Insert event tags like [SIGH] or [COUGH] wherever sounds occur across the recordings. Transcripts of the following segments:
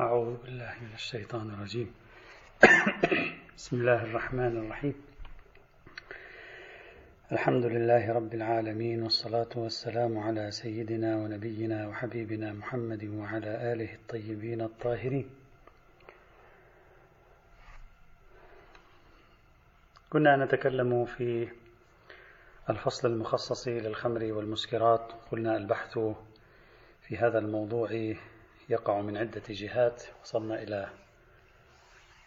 أعوذ بالله من الشيطان الرجيم. بسم الله الرحمن الرحيم. الحمد لله رب العالمين والصلاة والسلام على سيدنا ونبينا وحبيبنا محمد وعلى آله الطيبين الطاهرين. كنا نتكلم في الفصل المخصص للخمر والمسكرات. قلنا البحث في هذا الموضوع يقع من عدة جهات. وصلنا إلى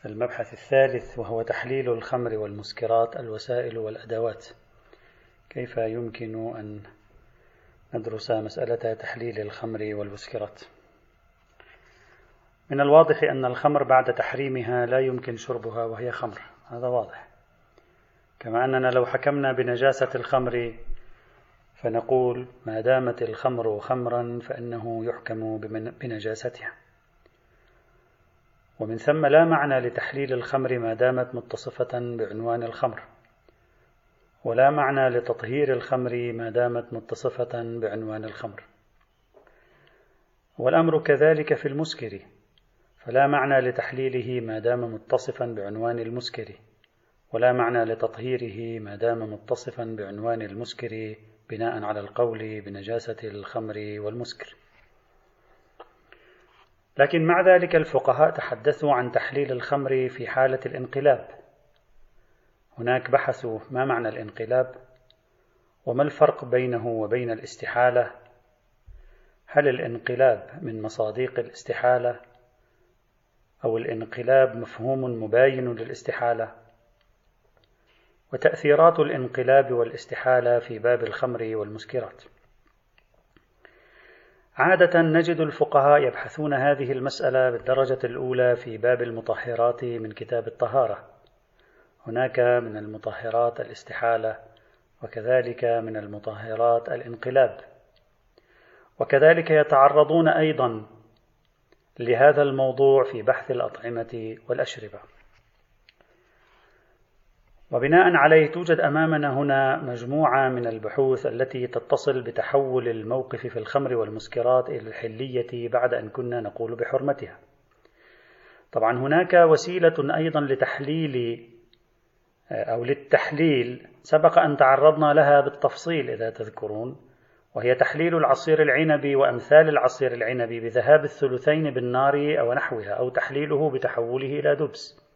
المبحث الثالث وهو تحليل الخمر والمسكرات الوسائل والأدوات. كيف يمكن أن ندرس مسألة تحليل الخمر والمسكرات؟ من الواضح أن الخمر بعد تحريمها لا يمكن شربها وهي خمر. هذا واضح. كما أننا لو حكمنا بنجاسة الخمر فنقول ما دامت الخمر خمرا فإنه يحكم بنجاستها. ومن ثم لا معنى لتحليل الخمر ما دامت متصفة بعنوان الخمر ولا معنى لتطهير الخمر ما دامت متصفة بعنوان الخمر. والأمر كذلك في المسكر فلا معنى لتحليله ما دام متصفا بعنوان المسكر ولا معنى لتطهيره ما دام متصفا بعنوان المسكر بناء على القول بنجاسة الخمر والمسكر. لكن مع ذلك الفقهاء تحدثوا عن تحليل الخمر في حالة الانقلاب. هناك بحثوا ما معنى الانقلاب؟ وما الفرق بينه وبين الاستحالة؟ هل الانقلاب من مصاديق الاستحالة؟ أو الانقلاب مفهوم مباين للاستحالة؟ وتأثيرات الانقلاب والاستحالة في باب الخمر والمسكرات. عادة نجد الفقهاء يبحثون هذه المسألة بالدرجة الأولى في باب المطهرات من كتاب الطهارة. هناك من المطهرات الاستحالة وكذلك من المطهرات الانقلاب. وكذلك يتعرضون أيضا لهذا الموضوع في بحث الأطعمة والأشربة. وبناء عليه توجد أمامنا هنا مجموعة من البحوث التي تتصل بتحول الموقف في الخمر والمسكرات إلى الحلية بعد أن كنا نقول بحرمتها. طبعا هناك وسيلة أيضا لتحليل أو للتحليل سبق أن تعرضنا لها بالتفصيل إذا تذكرون وهي تحليل العصير العنبي وأمثال العصير العنبي بذهاب الثلثين بالنار أو نحوها أو تحليله بتحوله إلى دبس.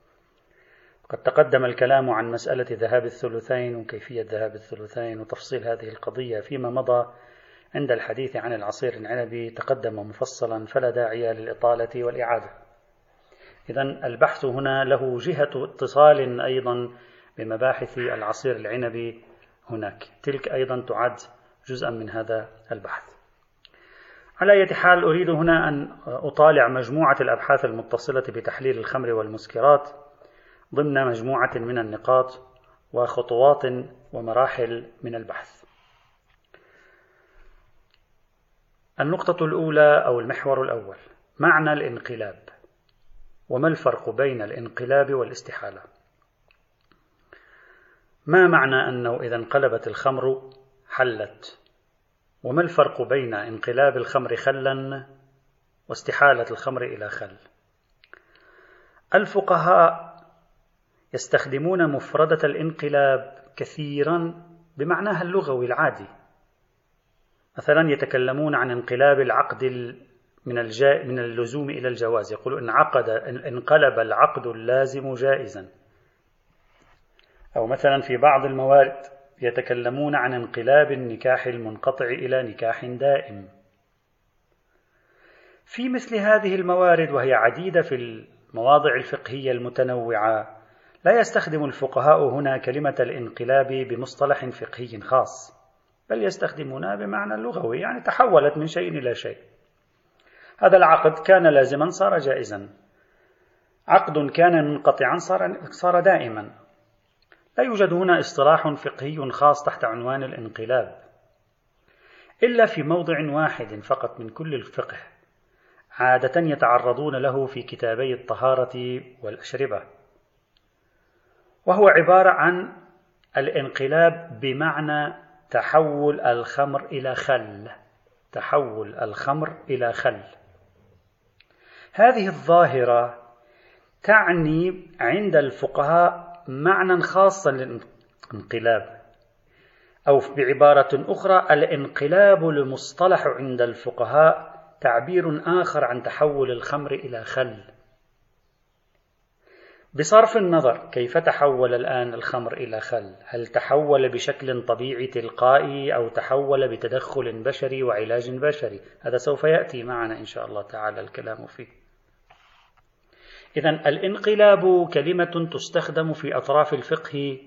قد تقدم الكلام عن مسألة ذهاب الثلثين وكيفية ذهاب الثلثين وتفصيل هذه القضية فيما مضى عند الحديث عن العصير العنبي تقدم مفصلا فلا داعي للإطالة والإعادة. إذا البحث هنا له جهة اتصال أيضا بمباحث العصير العنبي هناك، تلك أيضا تعد جزءا من هذا البحث. على أي حال أريد هنا أن أطالع مجموعة الأبحاث المتصلة بتحليل الخمر والمسكرات ضمن مجموعة من النقاط وخطوات ومراحل من البحث. النقطة الأولى أو المحور الأول معنى الانقلاب وما الفرق بين الانقلاب والاستحالة؟ ما معنى أنه إذا انقلبت الخمر حلت؟ وما الفرق بين انقلاب الخمر خلا واستحالة الخمر إلى خل؟ الفقهاء يستخدمون مفردة الانقلاب كثيرا بمعناها اللغوي العادي. مثلا يتكلمون عن انقلاب العقد من الجا من اللزوم إلى الجواز. يقول إن عقد انقلب العقد اللازم جائزا. أو مثلا في بعض الموارد يتكلمون عن انقلاب النكاح المنقطع إلى نكاح دائم. في مثل هذه الموارد وهي عديدة في المواضع الفقهية المتنوعة لا يستخدم الفقهاء هنا كلمة الانقلاب بمصطلح فقهي خاص بل يستخدمونها بمعنى اللغوي يعني تحولت من شيء إلى شيء. هذا العقد كان لازما صار جائزا. عقد كان منقطعا صار صار دائما. لا يوجد هنا اصطلاح فقهي خاص تحت عنوان الانقلاب. إلا في موضع واحد فقط من كل الفقه عادة يتعرضون له في كتابي الطهارة والأشربة. وهو عبارة عن الانقلاب بمعنى تحول الخمر إلى خل. تحول الخمر إلى خل. هذه الظاهرة تعني عند الفقهاء معنى خاصا للانقلاب أو بعبارة أخرى الانقلاب المصطلح عند الفقهاء تعبير آخر عن تحول الخمر إلى خل. بصرف النظر كيف تحول الآن الخمر إلى خل؟ هل تحول بشكل طبيعي تلقائي أو تحول بتدخل بشري وعلاج بشري؟ هذا سوف يأتي معنا إن شاء الله تعالى الكلام فيه. إذا الانقلاب كلمة تستخدم في أطراف الفقه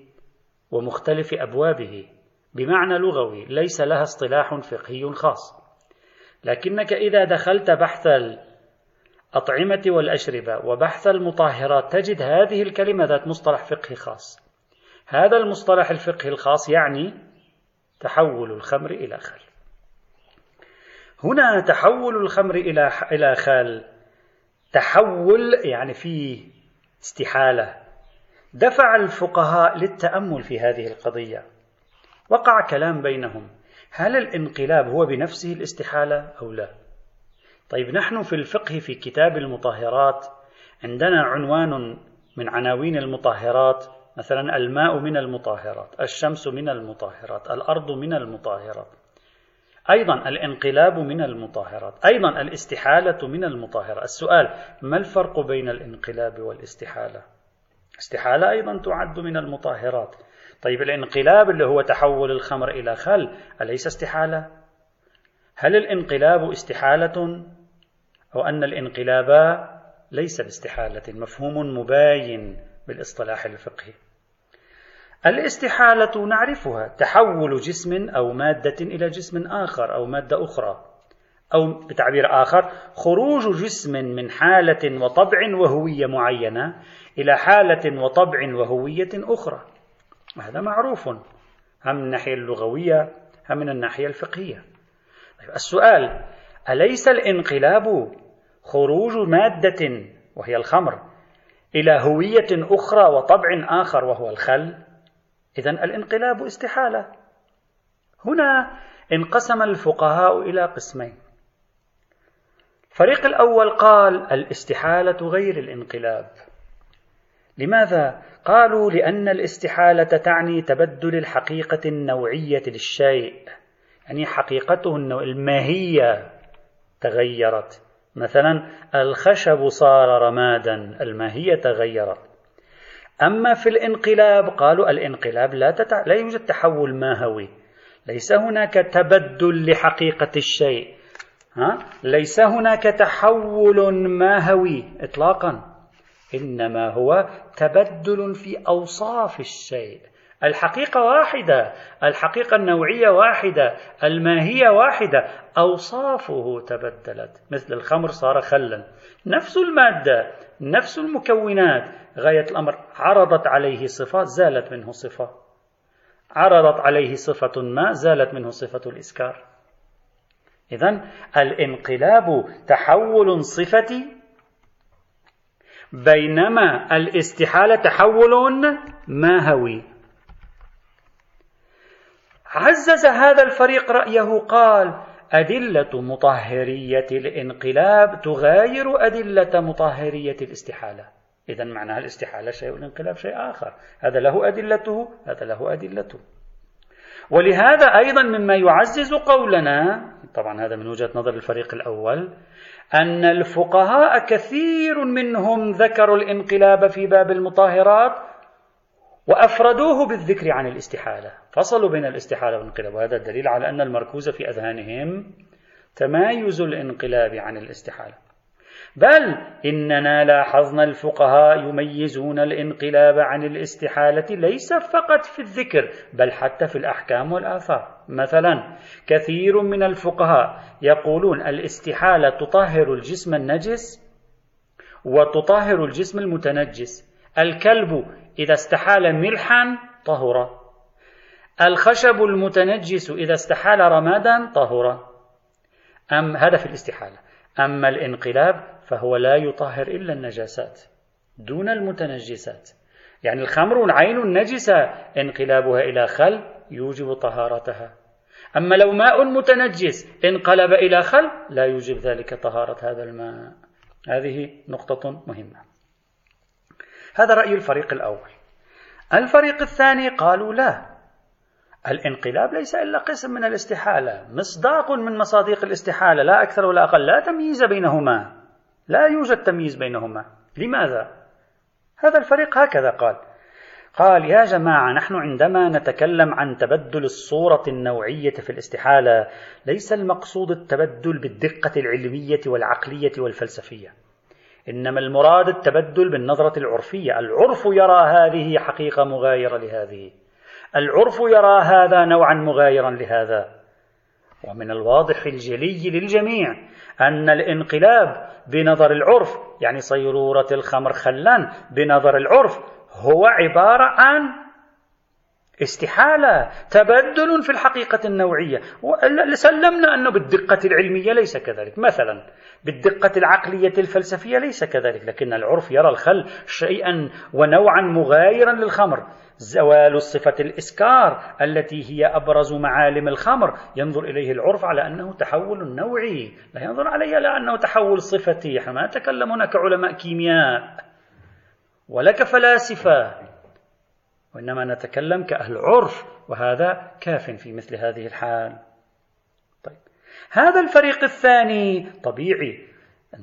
ومختلف أبوابه. بمعنى لغوي ليس لها اصطلاح فقهي خاص. لكنك إذا دخلت بحث الأطعمة والأشربة وبحث المطهرات تجد هذه الكلمة ذات مصطلح فقهي خاص. هذا المصطلح الفقهي الخاص يعني تحول الخمر إلى خل. هنا تحول الخمر إلى إلى خل. تحول يعني فيه استحالة. دفع الفقهاء للتأمل في هذه القضية. وقع كلام بينهم. هل الانقلاب هو بنفسه الاستحالة أو لا؟ طيب نحن في الفقه في كتاب المطهرات عندنا عنوان من عناوين المطهرات مثلا الماء من المطهرات الشمس من المطهرات الأرض من المطهرات أيضا الانقلاب من المطهرات أيضا الاستحالة من المطهرات. السؤال ما الفرق بين الانقلاب والاستحالة؟ استحالة أيضا تعد من المطهرات. طيب الانقلاب اللي هو تحول الخمر إلى خل أليس استحالة؟ هل الانقلاب استحالة أو أن الانقلاب ليس باستحالة؟ مفهوم مباين بالاصطلاح الفقهي. الاستحالة نعرفها تحول جسم أو مادة إلى جسم آخر أو مادة أخرى أو بتعبير آخر خروج جسم من حالة وطبع وهوية معينة إلى حالة وطبع وهوية أخرى. هذا معروف. هم من الناحية اللغوية هم من الناحية الفقهية. السؤال أليس الانقلاب خروج مادة وهي الخمر إلى هوية أخرى وطبع آخر وهو الخل؟ إذا الانقلاب استحالة. هنا انقسم الفقهاء إلى قسمين. الفريق الأول قال الاستحالة غير الانقلاب. لماذا؟ قالوا لأن الاستحالة تعني تبدل الحقيقة النوعية للشيء. يعني حقيقته الماهية تغيرت. مثلا الخشب صار رمادا الماهية تغيرت. أما في الانقلاب قالوا الانقلاب لا, تتع... لا يوجد تحول ماهوي. ليس هناك تبدل لحقيقة الشيء. ها؟ ليس هناك تحول ماهوي إطلاقا. إنما هو تبدل في أوصاف الشيء. الحقيقة واحدة الحقيقة النوعية واحدة الماهية واحدة. أوصافه تبدلت. مثل الخمر صار خلا. نفس المادة نفس المكونات. غاية الأمر عرضت عليه صفات زالت منه صفة. عرضت عليه صفة ما زالت منه صفة الإسكار. إذا الانقلاب تحول صفتي. بينما الاستحالة تحول ماهوي عزز هذا الفريق رأيه قال أدلة مطهرية الانقلاب تغاير أدلة مطهرية الاستحالة. إذا معناها الاستحالة شيء والانقلاب شيء آخر. هذا له أدلته هذا له أدلته. ولهذا أيضا مما يعزز قولنا طبعا هذا من وجهة نظر الفريق الأول أن الفقهاء كثير منهم ذكروا الانقلاب في باب المطهرات وأفردوه بالذكر عن الاستحالة. فصلوا بين الاستحالة والانقلاب. وهذا الدليل على أن المركوز في أذهانهم تمايز الانقلاب عن الاستحالة. بل إننا لاحظنا الفقهاء يميزون الانقلاب عن الاستحالة ليس فقط في الذكر بل حتى في الأحكام والآثار. مثلا كثير من الفقهاء يقولون الاستحالة تطهر الجسم النجس وتطهر الجسم المتنجس. الكلب إذا استحال ملحا طهر. الخشب المتنجس إذا استحال رمادا طهر. أم هذا في الاستحالة. أما الانقلاب فهو لا يطهر إلا النجاسات دون المتنجسات. يعني الخمر العين النجسة انقلابها إلى خل يوجب طهارتها. أما لو ماء متنجس انقلب إلى خل لا يوجب ذلك طهارة هذا الماء. هذه نقطة مهمة. هذا رأي الفريق الأول. الفريق الثاني قالوا لا. الانقلاب ليس إلا قسم من الاستحالة. مصداق من مصادق الاستحالة لا أكثر ولا أقل. لا تمييز بينهما. لا يوجد تمييز بينهما. لماذا؟ هذا الفريق هكذا قال. قال يا جماعة نحن عندما نتكلم عن تبدل الصورة النوعية في الاستحالة ليس المقصود التبدل بالدقة العلمية والعقلية والفلسفية. إنما المراد التبدل بالنظرة العرفية. العرف يرى هذه حقيقة مغايرة لهذه. العرف يرى هذا نوعا مغايرا لهذا. ومن الواضح الجلي للجميع أن الانقلاب بنظر العرف يعني صيرورة الخمر خلان بنظر العرف هو عبارة عن استحالة تبدل في الحقيقة النوعية. سلمنا أنه بالدقة العلمية ليس كذلك. مثلا بالدقة العقلية الفلسفية ليس كذلك. لكن العرف يرى الخل شيئا ونوعا مغايرا للخمر. زوال صفة الإسكار التي هي أبرز معالم الخمر. ينظر إليه العرف على أنه تحول نوعي. لا ينظر عليه على أنه تحول صفتي. إحنا ما نتكلم هنا كعلماء كيمياء. ولا كفلاسفة وإنما نتكلم كأهل عرف وهذا كاف في مثل هذه الحال. طيب. هذا الفريق الثاني طبيعي.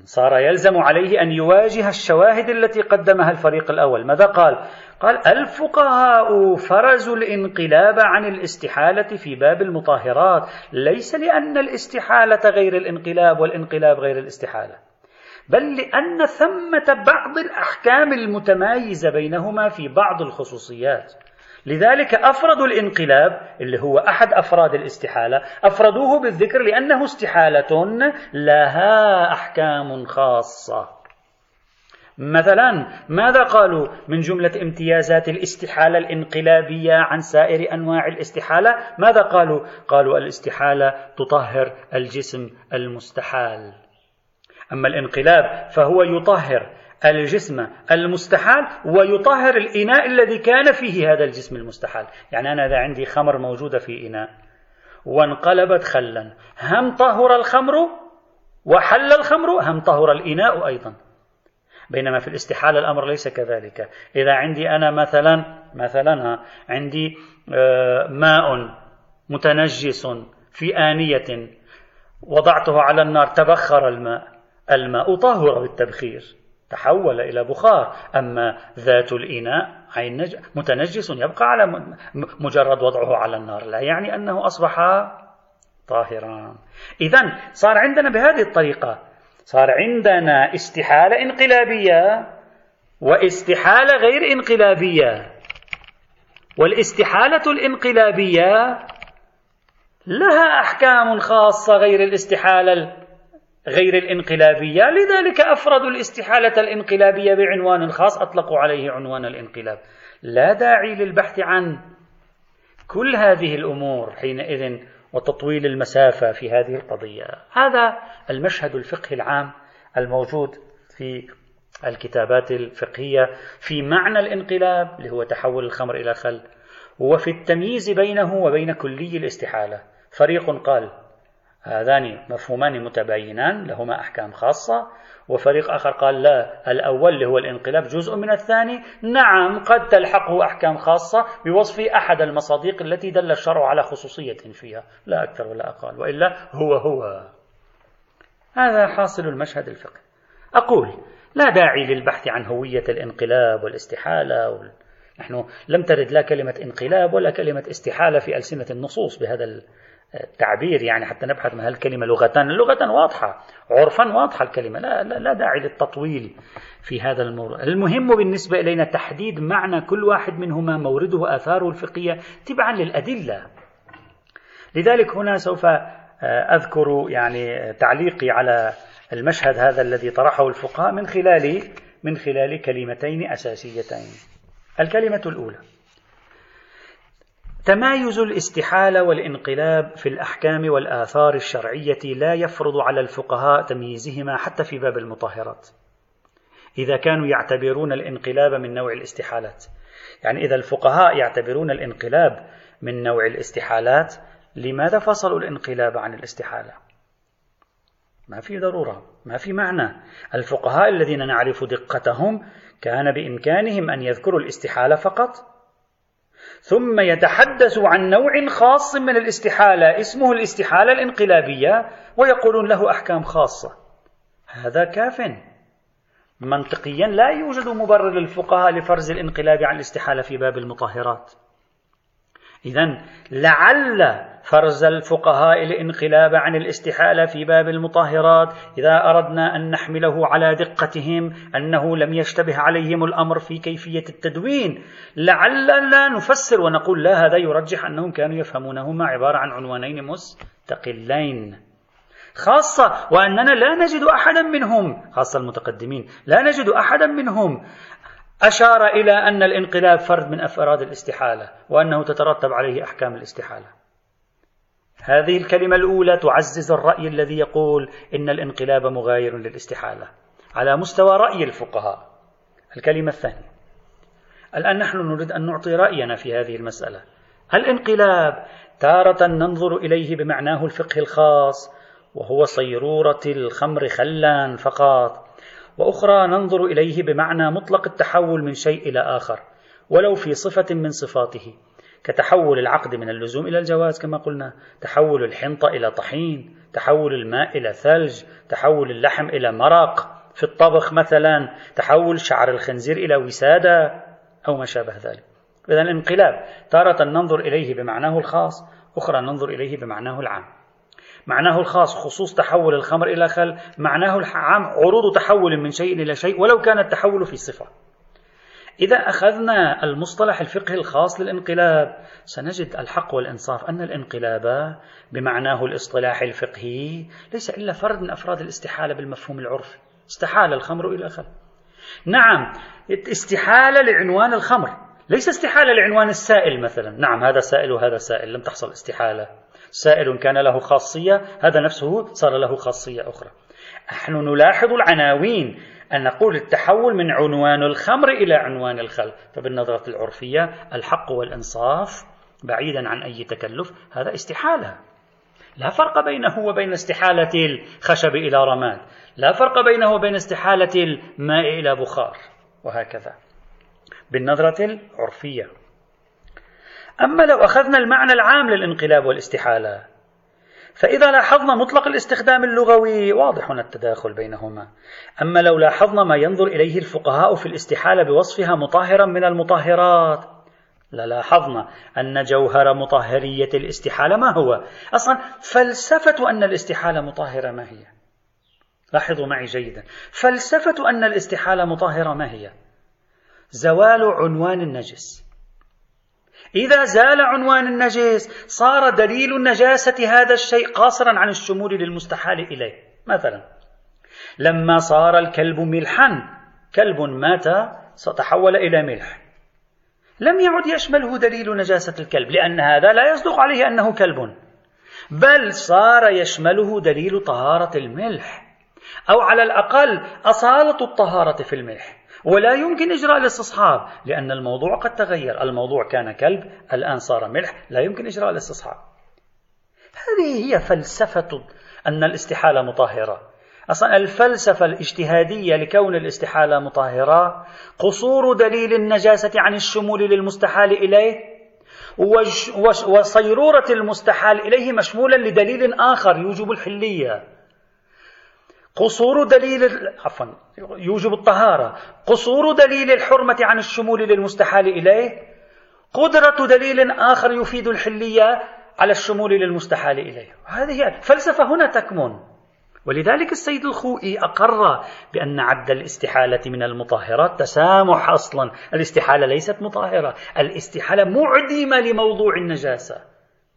صار يلزم عليه أن يواجه الشواهد التي قدمها الفريق الأول. ماذا قال؟ قال الفقهاء فرزوا الانقلاب عن الاستحالة في باب المطهرات. ليس لأن الاستحالة غير الانقلاب والانقلاب غير الاستحالة. بل لأن ثمة بعض الأحكام المتمايزة بينهما في بعض الخصوصيات. لذلك أفردوا الانقلاب اللي هو أحد أفراد الاستحالة أفردوه بالذكر لأنه استحالة لها أحكام خاصة. مثلا ماذا قالوا من جملة امتيازات الاستحالة الانقلابية عن سائر أنواع الاستحالة؟ ماذا قالوا؟ قالوا الاستحالة تطهر الجسم المستحال. أما الانقلاب فهو يطهر الجسم المستحال ويطهر الإناء الذي كان فيه هذا الجسم المستحال. يعني أنا إذا عندي خمر موجودة في إناء وانقلبت خلا هم طهر الخمر وحل الخمر هم طهر الإناء أيضا. بينما في الاستحالة الأمر ليس كذلك. إذا عندي أنا مثلا مثلا عندي آه، ماء متنجس في آنية وضعته على النار تبخر الماء. الماء طهر بالتبخير تحول إلى بخار. أما ذات الإناء عين متنجس يبقى على مجرد وضعه على النار. لا يعني أنه أصبح طاهرا. إذا صار عندنا بهذه الطريقة. صار عندنا استحالة انقلابية واستحالة غير انقلابية. والاستحالة الانقلابية لها أحكام خاصة غير الاستحالة غير الانقلابية. لذلك أفردوا الاستحالة الانقلابية بعنوان خاص أطلقوا عليه عنوان الانقلاب. لا داعي للبحث عن كل هذه الأمور حينئذ وتطويل المسافة في هذه القضية. هذا المشهد الفقهي العام الموجود في الكتابات الفقهية في معنى الانقلاب اللي هو تحول الخمر إلى خل وفي التمييز بينه وبين كلي الاستحالة. فريق قال هذان مفهومان متباينان لهما أحكام خاصة. وفريق آخر قال لا الأول اللي هو الانقلاب جزء من الثاني. نعم قد تلحقه أحكام خاصة بوصف أحد المصادق التي دل الشرع على خصوصية فيها. لا أكثر ولا أقل وإلا هو هو. هذا حاصل المشهد الفقهي. أقول لا داعي للبحث عن هوية الانقلاب والاستحالة وال... نحن لم ترد لا كلمة انقلاب ولا كلمة استحالة في ألسنة النصوص بهذا التعبير يعني حتى نبحث ما الكلمة. لغة لغة واضحة. عرفا واضحة الكلمة. لا, لا, لا داعي للتطويل في هذا الموضوع. المهم بالنسبة إلينا تحديد معنى كل واحد منهما مورده وآثاره الفقهية تبعا للأدلة. لذلك هنا سوف آه، أذكر يعني تعليقي على المشهد هذا الذي طرحه الفقهاء من خلال من خلال كلمتين أساسيتين. الكلمة الأولى. تمايز الاستحالة والانقلاب في الأحكام والآثار الشرعية لا يفرض على الفقهاء تمييزهما حتى في باب المطهرات. إذا كانوا يعتبرون الانقلاب من نوع الاستحالات. يعني إذا الفقهاء يعتبرون الانقلاب من نوع الاستحالات لماذا فصلوا الانقلاب عن الاستحالة؟ ما في ضرورة ما في معنى. الفقهاء الذين نعرف دقتهم كان بإمكانهم أن يذكروا الاستحالة فقط ثم يتحدثوا عن نوع خاص من الاستحالة اسمه الاستحالة الانقلابية ويقولون له أحكام خاصة. هذا كاف. منطقيا لا يوجد مبرر للفقهاء لفرز الانقلاب عن الاستحالة في باب المطهرات. إذا لعل فرز الفقهاء الانقلاب عن الاستحالة في باب المطهرات إذا أردنا أن نحمله على دقتهم أنه لم يشتبه عليهم الأمر في كيفية التدوين. لعل لا نفسر ونقول لا هذا يرجح أنهم كانوا يفهمونهما عبارة عن عنوانين مستقلين. خاصة وأننا لا نجد أحدا منهم خاصة المتقدمين لا نجد أحدا منهم أشار إلى أن الانقلاب فرد من أفراد الاستحالة وأنه تترتب عليه أحكام الاستحالة. هذه الكلمة الأولى تعزز الرأي الذي يقول إن الانقلاب مغاير للاستحالة على مستوى رأي الفقهاء. الكلمة الثانية الآن نحن نريد أن نعطي رأينا في هذه المسألة. الانقلاب تارة ننظر إليه بمعناه الفقه الخاص وهو صيرورة الخمر خلا فقط. وأخرى ننظر إليه بمعنى مطلق التحول من شيء إلى آخر ولو في صفة من صفاته كتحول العقد من اللزوم إلى الجواز كما قلنا تحول الحنطة إلى طحين تحول الماء إلى ثلج تحول اللحم إلى مرق في الطبخ مثلا تحول شعر الخنزير إلى وسادة أو ما شابه ذلك. إذا الانقلاب تارة ننظر إليه بمعناه الخاص أخرى ننظر إليه بمعناه العام. معناه الخاص خصوص تحول الخمر إلى خل معناه العام عروض تحول من شيء إلى شيء ولو كان التحول في صفة. إذا أخذنا المصطلح الفقهي الخاص للانقلاب سنجد الحق والإنصاف أن الانقلاب بمعناه الاصطلاحي الفقهي ليس إلا فرد من أفراد الاستحالة بالمفهوم العرفي. استحال الخمر إلى خل. نعم استحالة لعنوان الخمر ليس استحالة لعنوان السائل مثلا. نعم هذا سائل وهذا سائل لم تحصل استحالة. سائل كان له خاصية هذا نفسه صار له خاصية أخرى. نحن نلاحظ العناوين أن نقول التحول من عنوان الخمر إلى عنوان الخل فبالنظرة العرفية الحق والإنصاف بعيدا عن أي تكلف هذا استحالة. لا فرق بينه وبين استحالة الخشب إلى رماد. لا فرق بينه وبين استحالة الماء إلى بخار وهكذا. بالنظرة العرفية. أما لو أخذنا المعنى العام للانقلاب والاستحالة فإذا لاحظنا مطلق الاستخدام اللغوي واضح التداخل بينهما. أما لو لاحظنا ما ينظر إليه الفقهاء في الاستحالة بوصفها مطهرا من المطهرات للاحظنا أن جوهر مطهرية الاستحالة ما هو؟ أصلا فلسفة أن الاستحالة مطهرة ما هي؟ لاحظوا معي جيدا. فلسفة أن الاستحالة مطهرة ما هي؟ زوال عنوان النجس. إذا زال عنوان النجس صار دليل نجاسة هذا الشيء قاصرا عن الشمول للمستحال إليه. مثلا لما صار الكلب ملحا كلب مات تحول إلى ملح. لم يعد يشمله دليل نجاسة الكلب لأن هذا لا يصدق عليه أنه كلب. بل صار يشمله دليل طهارة الملح أو على الأقل أصالة الطهارة في الملح. ولا يمكن إجراء الاستصحاب لأن الموضوع قد تغير. الموضوع كان كلب الآن صار ملح لا يمكن إجراء الاستصحاب. هذه هي فلسفة أن الاستحالة مطهرة. أصلا الفلسفة الاجتهادية لكون الاستحالة مطهرة قصور دليل النجاسة عن الشمول للمستحال إليه وصيرورة المستحال إليه مشمولا لدليل آخر يوجب الحلية. قصور دليل عفوا يوجب الطهارة. قصور دليل الحرمة عن الشمول للمستحال إليه. قدرة دليل آخر يفيد الحلية على الشمول للمستحال إليه. هذه الفلسفة هنا تكمن. ولذلك السيد الخوئي أقر بأن عد الاستحالة من المطهرات تسامح أصلا. الاستحالة ليست مطهرة. الاستحالة معدمة لموضوع النجاسة.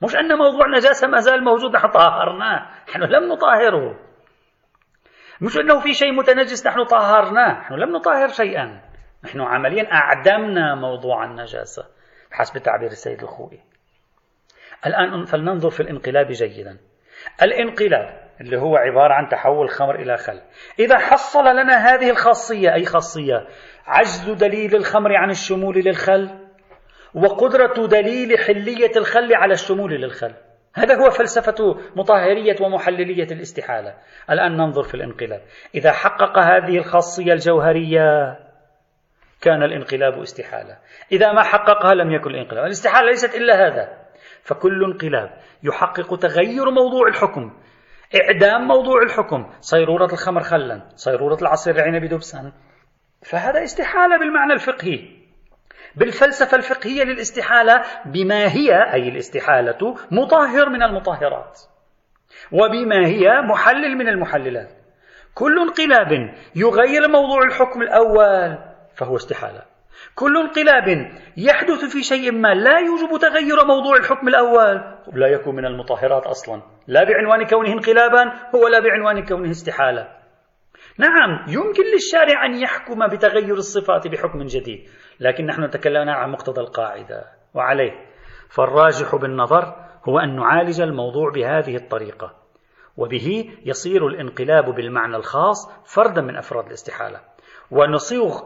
مش أن موضوع النجاسة ما زال موجود نحن طهرناه. نحن لم نطهره. مش أنه في شيء متنجس نحن طهرناه نحن لم نطهر شيئا. نحن عمليا أعدمنا موضوع النجاسة حسب تعبير السيد الخوئي. الآن فلننظر في الانقلاب جيدا. الانقلاب اللي هو عبارة عن تحول خمر إلى خل. إذا حصل لنا هذه الخاصية أي خاصية عجز دليل الخمر عن الشمول للخل وقدرة دليل حلية الخل على الشمول للخل. هذا هو فلسفة مطهرية ومحللية الاستحالة. الآن ننظر في الانقلاب. إذا حقق هذه الخاصية الجوهرية كان الانقلاب استحالة. إذا ما حققها لم يكن الانقلاب. الاستحالة ليست إلا هذا. فكل انقلاب يحقق تغير موضوع الحكم. إعدام موضوع الحكم. صيرورة الخمر خلا. صيرورة العصير العنب دبسا. فهذا استحالة بالمعنى الفقهي. بالفلسفة الفقهية للاستحالة بما هي أي الاستحالة مطهر من المطهرات وبما هي محلل من المحللات. كل انقلاب يغير موضوع الحكم الأول فهو استحالة. كل انقلاب يحدث في شيء ما لا يوجب تغير موضوع الحكم الأول. لا يكون من المطهرات أصلا. لا بعنوان كونه انقلابا هو لا بعنوان كونه استحالة. نعم يمكن للشارع أن يحكم بتغير الصفات بحكم جديد لكن نحن تكلمنا عن مقتضى القاعدة وعليه. فالراجح بالنظر هو أن نعالج الموضوع بهذه الطريقة وبه يصير الانقلاب بالمعنى الخاص فردا من أفراد الاستحالة. ونصيغ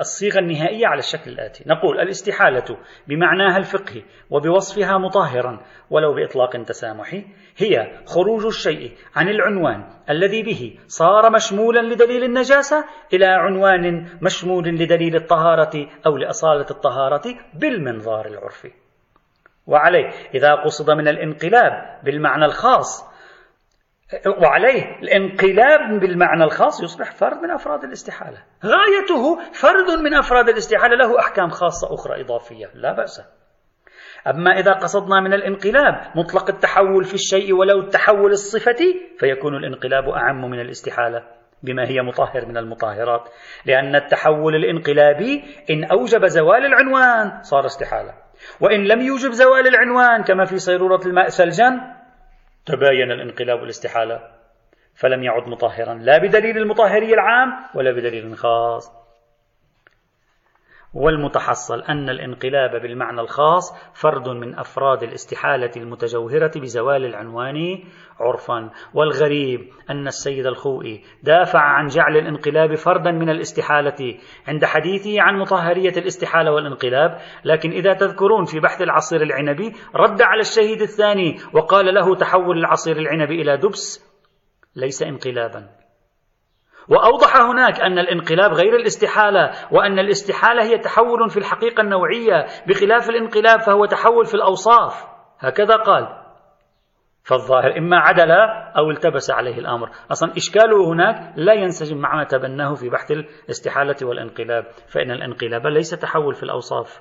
الصيغة النهائية على الشكل الآتي. نقول الاستحالة بمعناها الفقهي وبوصفها مطهرا ولو بإطلاق تسامحي هي خروج الشيء عن العنوان الذي به صار مشمولا لدليل النجاسة إلى عنوان مشمول لدليل الطهارة أو لأصالة الطهارة بالمنظار العرفي. وعليه إذا قصد من الانقلاب بالمعنى الخاص وعليه الانقلاب بالمعنى الخاص يصبح فرد من أفراد الاستحالة. غايته فرد من أفراد الاستحالة له أحكام خاصة أخرى إضافية لا بأس. أما إذا قصدنا من الانقلاب مطلق التحول في الشيء ولو التحول الصفتي فيكون الانقلاب أعم من الاستحالة بما هي مطهر من المطهرات. لأن التحول الانقلابي إن أوجب زوال العنوان صار استحالة. وإن لم يوجب زوال العنوان كما في صيرورة الماء ثلجا تباين الانقلاب والاستحالة. فلم يعد مطهرا. لا بدليل المطهري العام ولا بدليل خاص. والمتحصل أن الانقلاب بالمعنى الخاص فرد من أفراد الاستحالة المتجوهرة بزوال العنوان عرفا. والغريب أن السيد الخوئي دافع عن جعل الانقلاب فردا من الاستحالة عند حديثه عن مطهرية الاستحالة والانقلاب لكن إذا تذكرون في بحث العصير العنبي رد على الشهيد الثاني وقال له تحول العصير العنبي إلى دبس ليس انقلابا. وأوضح هناك أن الانقلاب غير الاستحالة وأن الاستحالة هي تحول في الحقيقة النوعية بخلاف الانقلاب فهو تحول في الأوصاف. هكذا قال. فالظاهر إما عدل أو التبس عليه الأمر. أصلا إشكاله هناك لا ينسجم مع ما تبناه في بحث الاستحالة والانقلاب فإن الانقلاب ليس تحول في الأوصاف.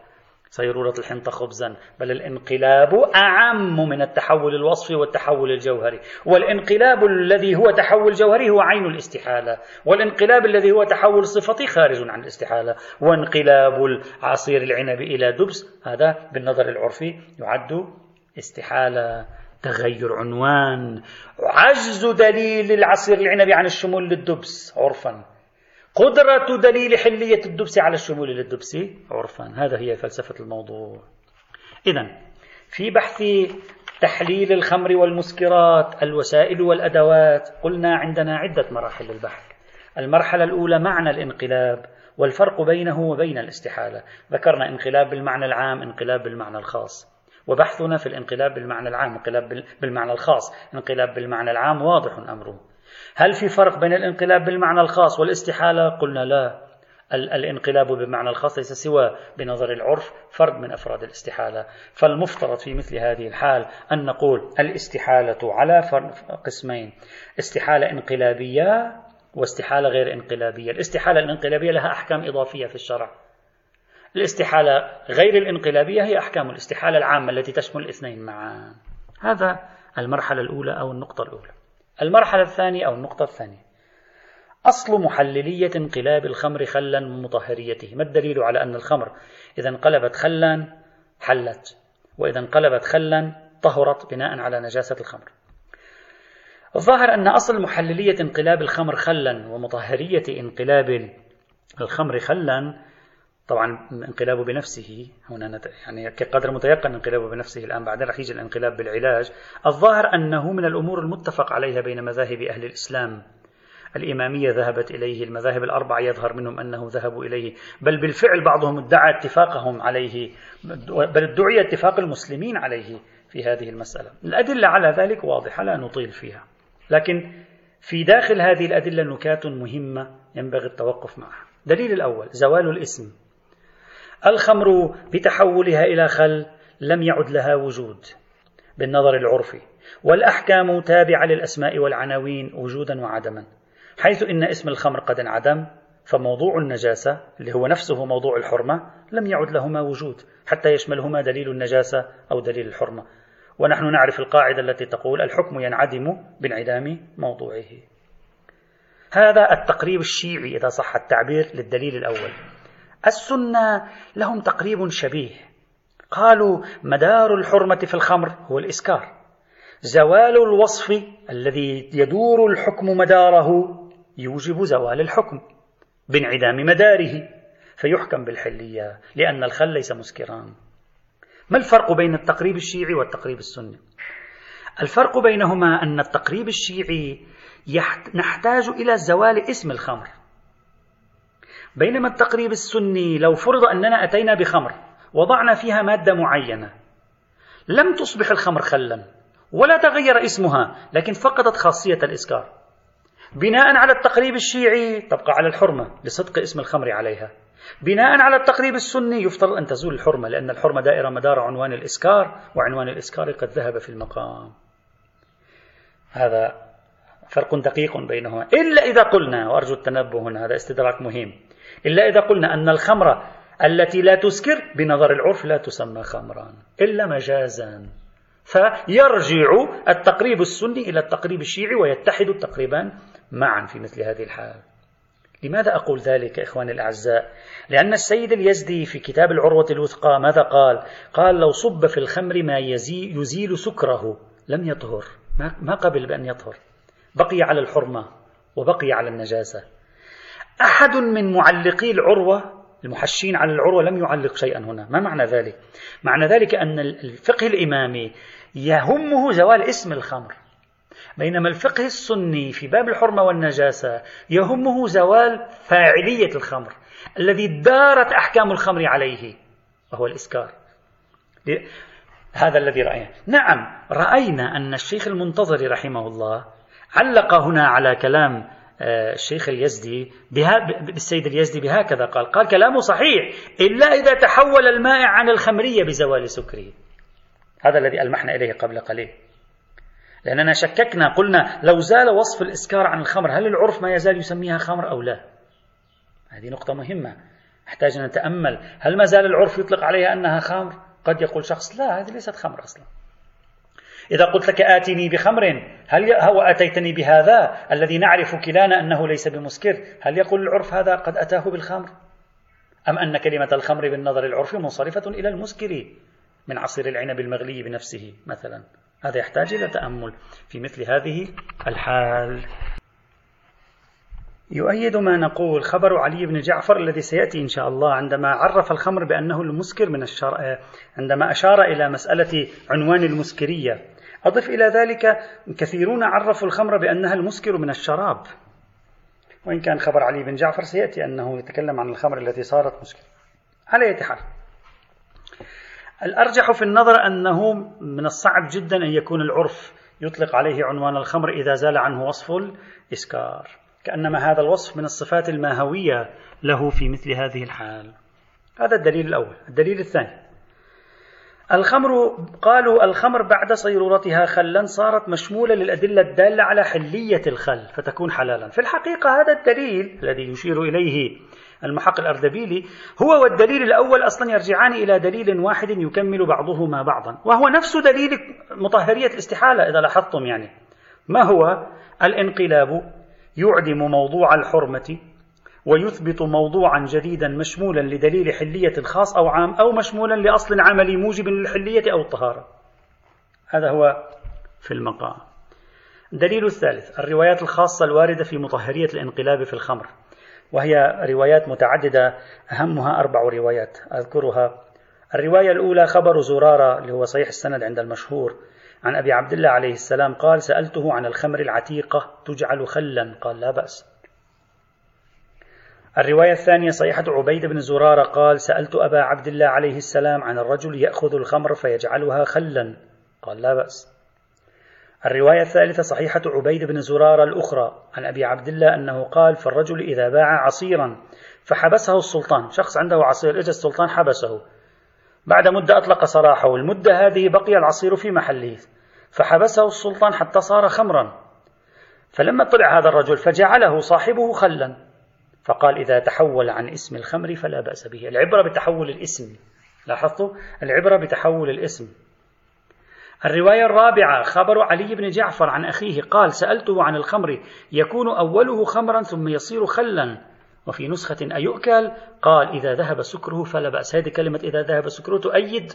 صيرورة الحنطة خبزا. بل الانقلاب أعم من التحول الوصفي والتحول الجوهري. والانقلاب الذي هو تحول جوهري هو عين الاستحالة. والانقلاب الذي هو تحول صفتي خارج عن الاستحالة. وانقلاب العصير العنب إلى دبس. هذا بالنظر العرفي يعد استحالة. تغير عنوان. عجز دليل العصير العنبي عن الشمول للدبس. عرفا. قدرة دليل حلية الدبس على الشمول للدبس. عرفا. هذا هي فلسفة الموضوع. إذا في بحث تحليل الخمر والمسكرات الوسائل والأدوات قلنا عندنا عدة مراحل للبحث. المرحلة الأولى معنى الانقلاب والفرق بينه وبين الاستحالة. ذكرنا انقلاب بالمعنى العام انقلاب بالمعنى الخاص. وبحثنا في الانقلاب بالمعنى العام انقلاب بالمعنى الخاص. انقلاب بالمعنى العام واضح أمره. هل في فرق بين الانقلاب بالمعنى الخاص والاستحالة؟ قلنا لا الانقلاب بالمعنى الخاص ليس سوى بنظر العرف فرد من أفراد الاستحالة، فالمفترض في مثل هذه الحال أن نقول الاستحالة على قسمين، استحالة انقلابية واستحالة غير انقلابية، الاستحالة الانقلابية لها أحكام إضافية في الشرع. الاستحالة غير الانقلابية هي أحكام الاستحالة العامة التي تشمل الاثنين معا. هذا المرحلة الأولى أو النقطة الأولى. المرحلة الثانية أو النقطة الثانية. أصل محللية انقلاب الخمر خلا من مطهريته. ما الدليل على أن الخمر إذا انقلبت خلا حلت وإذا انقلبت خلا طهرت بناء على نجاسة الخمر. الظاهر أن أصل محللية انقلاب الخمر خلا ومطهرية انقلاب الخمر خلا طبعا انقلابه بنفسه هنا يعني كقدر متيقن انقلابه بنفسه الآن بعدين رح يجي الانقلاب بالعلاج. الظاهر أنه من الأمور المتفق عليها بين مذاهب أهل الإسلام. الإمامية ذهبت إليه المذاهب الأربعة يظهر منهم أنه ذهبوا إليه. بل بالفعل بعضهم ادعى اتفاقهم عليه بل ادعي اتفاق المسلمين عليه في هذه المسألة. الأدلة على ذلك واضحة لا نطيل فيها. لكن في داخل هذه الأدلة نكات مهمة ينبغي التوقف معها. دليل الأول زوال الاسم. الخمر بتحولها إلى خل لم يعد لها وجود بالنظر العرفي والأحكام تابعة للأسماء والعناوين وجودا وعدما حيث إن اسم الخمر قد انعدم فموضوع النجاسة اللي هو نفسه موضوع الحرمة لم يعد لهما وجود حتى يشملهما دليل النجاسة أو دليل الحرمة. ونحن نعرف القاعدة التي تقول الحكم ينعدم بانعدام موضوعه. هذا التقريب الشيعي إذا صح التعبير للدليل الأول. السنة لهم تقريب شبيه. قالوا مدار الحرمة في الخمر هو الإسكار. زوال الوصف الذي يدور الحكم مداره يوجب زوال الحكم بانعدام مداره فيحكم بالحلية لأن الخل ليس مسكرا. ما الفرق بين التقريب الشيعي والتقريب السني؟ الفرق بينهما أن التقريب الشيعي نحتاج إلى زوال اسم الخمر. بينما التقريب السني لو فرض أننا أتينا بخمر وضعنا فيها مادة معينة لم تصبح الخمر خلا ولا تغير اسمها لكن فقدت خاصية الإسكار بناء على التقريب الشيعي تبقى على الحرمة لصدق اسم الخمر عليها. بناء على التقريب السني يفترض أن تزول الحرمة لأن الحرمة دائرة مدار عنوان الإسكار وعنوان الإسكار قد ذهب في المقام. هذا فرق دقيق بينهما. إلا إذا قلنا وأرجو التنبه هنا هذا استدراك مهم إلا إذا قلنا أن الخمر التي لا تسكر بنظر العرف لا تسمى خمرا إلا مجازا. فيرجع التقريب السني إلى التقريب الشيعي ويتحد التقريبان معا في مثل هذه الحال. لماذا أقول ذلك إخواني الأعزاء؟ لأن السيد اليزدي في كتاب العروة الوثقى ماذا قال؟ قال لو صب في الخمر ما يزيل, يزيل سكره لم يطهر. ما قبل بأن يطهر. بقي على الحرمة وبقي على النجاسة. أحد من معلقي العروة المحشين على العروة لم يعلق شيئا هنا. ما معنى ذلك؟ معنى ذلك أن الفقه الإمامي يهمه زوال اسم الخمر. بينما الفقه السني في باب الحرمة والنجاسة يهمه زوال فاعلية الخمر الذي دارت أحكام الخمر عليه وهو الإسكار. هذا الذي رأينا. نعم رأينا أن الشيخ المنتظر رحمه الله علق هنا على كلام الشيخ اليزدي بالسيد اليزدي بهكذا قال قال كلامه صحيح إلا إذا تحول المائع عن الخمرية بزوال سكره. هذا الذي ألمحنا إليه قبل قليل. لأننا شككنا قلنا لو زال وصف الإسكار عن الخمر هل العرف ما يزال يسميها خمر أو لا؟ هذه نقطة مهمة. نحتاج أن نتأمل هل ما زال العرف يطلق عليها أنها خمر؟ قد يقول شخص لا هذه ليست خمر أصلا. إذا قلت لك آتني بخمر هل هو أتيتني بهذا؟ الذي نعرف كلانا أنه ليس بمسكر هل يقول العرف هذا قد أتاه بالخمر؟ أم أن كلمة الخمر بالنظر العرفي منصرفة إلى المسكر من عصير العنب المغلي بنفسه مثلا؟ هذا يحتاج إلى تأمل في مثل هذه الحال. يؤيد ما نقول خبر علي بن جعفر الذي سيأتي إن شاء الله عندما عرف الخمر بأنه المسكر من الشرع عندما أشار إلى مسألة عنوان المسكرية. أضف إلى ذلك كثيرون عرفوا الخمر بأنها المسكر من الشراب. وإن كان خبر علي بن جعفر سيأتي أنه يتكلم عن الخمر التي صارت مسكرة. على أي حال. الأرجح في النظر أنه من الصعب جدا أن يكون العرف يطلق عليه عنوان الخمر إذا زال عنه وصف الإسكار. كأنما هذا الوصف من الصفات الماهوية له في مثل هذه الحال. هذا الدليل الأول. الدليل الثاني. الخمر قالوا الخمر بعد صيرورتها خلا صارت مشمولة للأدلة الدالة على حلية الخل فتكون حلالا. في الحقيقة هذا الدليل الذي يشير إليه المحق الأردبيلي هو والدليل الأول أصلا يرجعان إلى دليل واحد يكمل بعضهما بعضا وهو نفس دليل مطهرية الاستحالة إذا لاحظتم يعني. ما هو؟ الانقلاب يعدم موضوع الحرمة ويثبت موضوعا جديدا مشمولا لدليل حلية خاص أو عام أو مشمولا لأصل عملي موجب للحلية أو الطهارة. هذا هو في المقام. الدليل الثالث الروايات الخاصة الواردة في مطهرية الانقلاب في الخمر وهي روايات متعددة أهمها أربع روايات أذكرها. الرواية الأولى خبر زرارة اللي هو صحيح السند عند المشهور عن أبي عبد الله عليه السلام قال سألته عن الخمر العتيقة تجعل خلا. قال لا بأس. الرواية الثانية صيحة عبيد بن زرارة قال سألت أبا عبد الله عليه السلام عن الرجل يأخذ الخمر فيجعلها خلا. قال لا بأس. الرواية الثالثة صحيحة عبيد بن زرارة الأخرى عن أبي عبد الله أنه قال فالرجل إذا باع عصيرا فحبسه السلطان. شخص عنده عصير إجا السلطان حبسه. بعد مدة أطلق سراحه. والمدة هذه بقي العصير في محله. فحبسه السلطان حتى صار خمرا. فلما طلع هذا الرجل فجعله صاحبه خلا. فقال إذا تحول عن اسم الخمر فلا بأس به. العبرة بتحول الاسم لاحظتوا؟ العبرة بتحول الاسم. الرواية الرابعة خبر علي بن جعفر عن أخيه قال سألته عن الخمر يكون أوله خمرا ثم يصير خلا. وفي نسخة أيؤكل قال إذا ذهب سكره فلا بأس. هذه كلمة إذا ذهب سكره تؤيد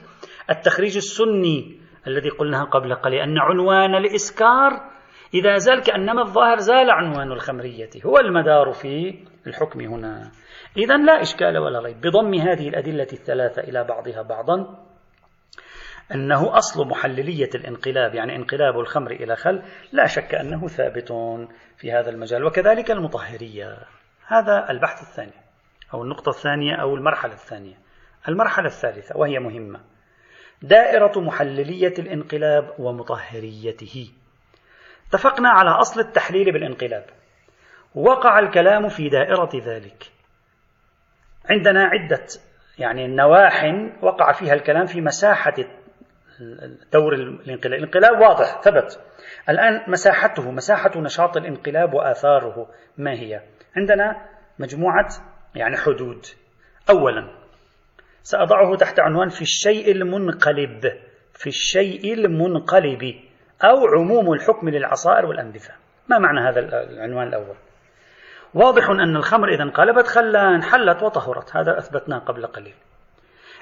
التخريج السني الذي قلناها قبل قليل أن عنوان الإسكار إذا زال كأنما الظاهر زال عنوان الخمرية. هو المدار في الحكم هنا. إذا لا إشكال ولا ريب. بضم هذه الأدلة الثلاثة إلى بعضها بعضا. أنه أصل محللية الانقلاب يعني انقلاب الخمر إلى خل لا شك أنه ثابت في هذا المجال وكذلك المطهرية. هذا البحث الثاني أو النقطة الثانية أو المرحلة الثانية. المرحلة الثالثة وهي مهمة. دائرة محللية الانقلاب ومطهريته. اتفقنا على أصل التحليل بالانقلاب. وقع الكلام في دائرة ذلك. عندنا عدة يعني نواح وقع فيها الكلام في مساحة دور الانقلاب. الانقلاب واضح ثبت. الآن مساحته مساحة نشاط الانقلاب وآثاره ما هي؟ عندنا مجموعة يعني حدود. أولا سأضعه تحت عنوان في الشيء المنقلب. في الشيء المنقلب. أو عموم الحكم للعصائر والأنبثة ما معنى هذا العنوان الأول؟ واضح أن الخمر إذا انقلبت خلا حلت وطهرت. هذا أثبتناه قبل قليل.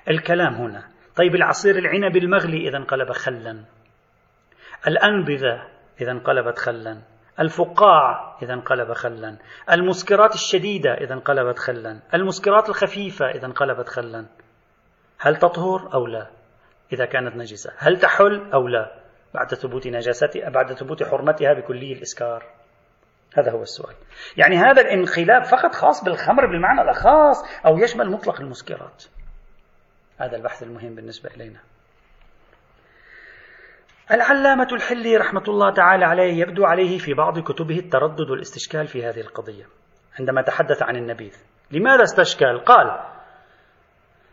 الكلام هنا. طيب العصير العنب المغلي إذا انقلب خلا؟ الأنبذة إذا انقلبت خلا؟ الفقاع إذا انقلب خلا؟ المسكرات الشديدة إذا انقلبت خلا؟ المسكرات الخفيفة إذا انقلبت خلا؟ هل تطهر أو لا؟ إذا كانت نجسة. هل تحل أو لا؟ بعد ثبوت نجاستها بعد ثبوت حرمتها بكلي الإسكار. هذا هو السؤال. يعني هذا الانقلاب فقط خاص بالخمر بالمعنى الأخاص أو يشمل مطلق المسكرات. هذا البحث المهم بالنسبة إلينا. العلامة الحلي رحمة الله تعالى عليه يبدو عليه في بعض كتبه التردد والاستشكال في هذه القضية عندما تحدث عن النبيذ. لماذا استشكل؟ قال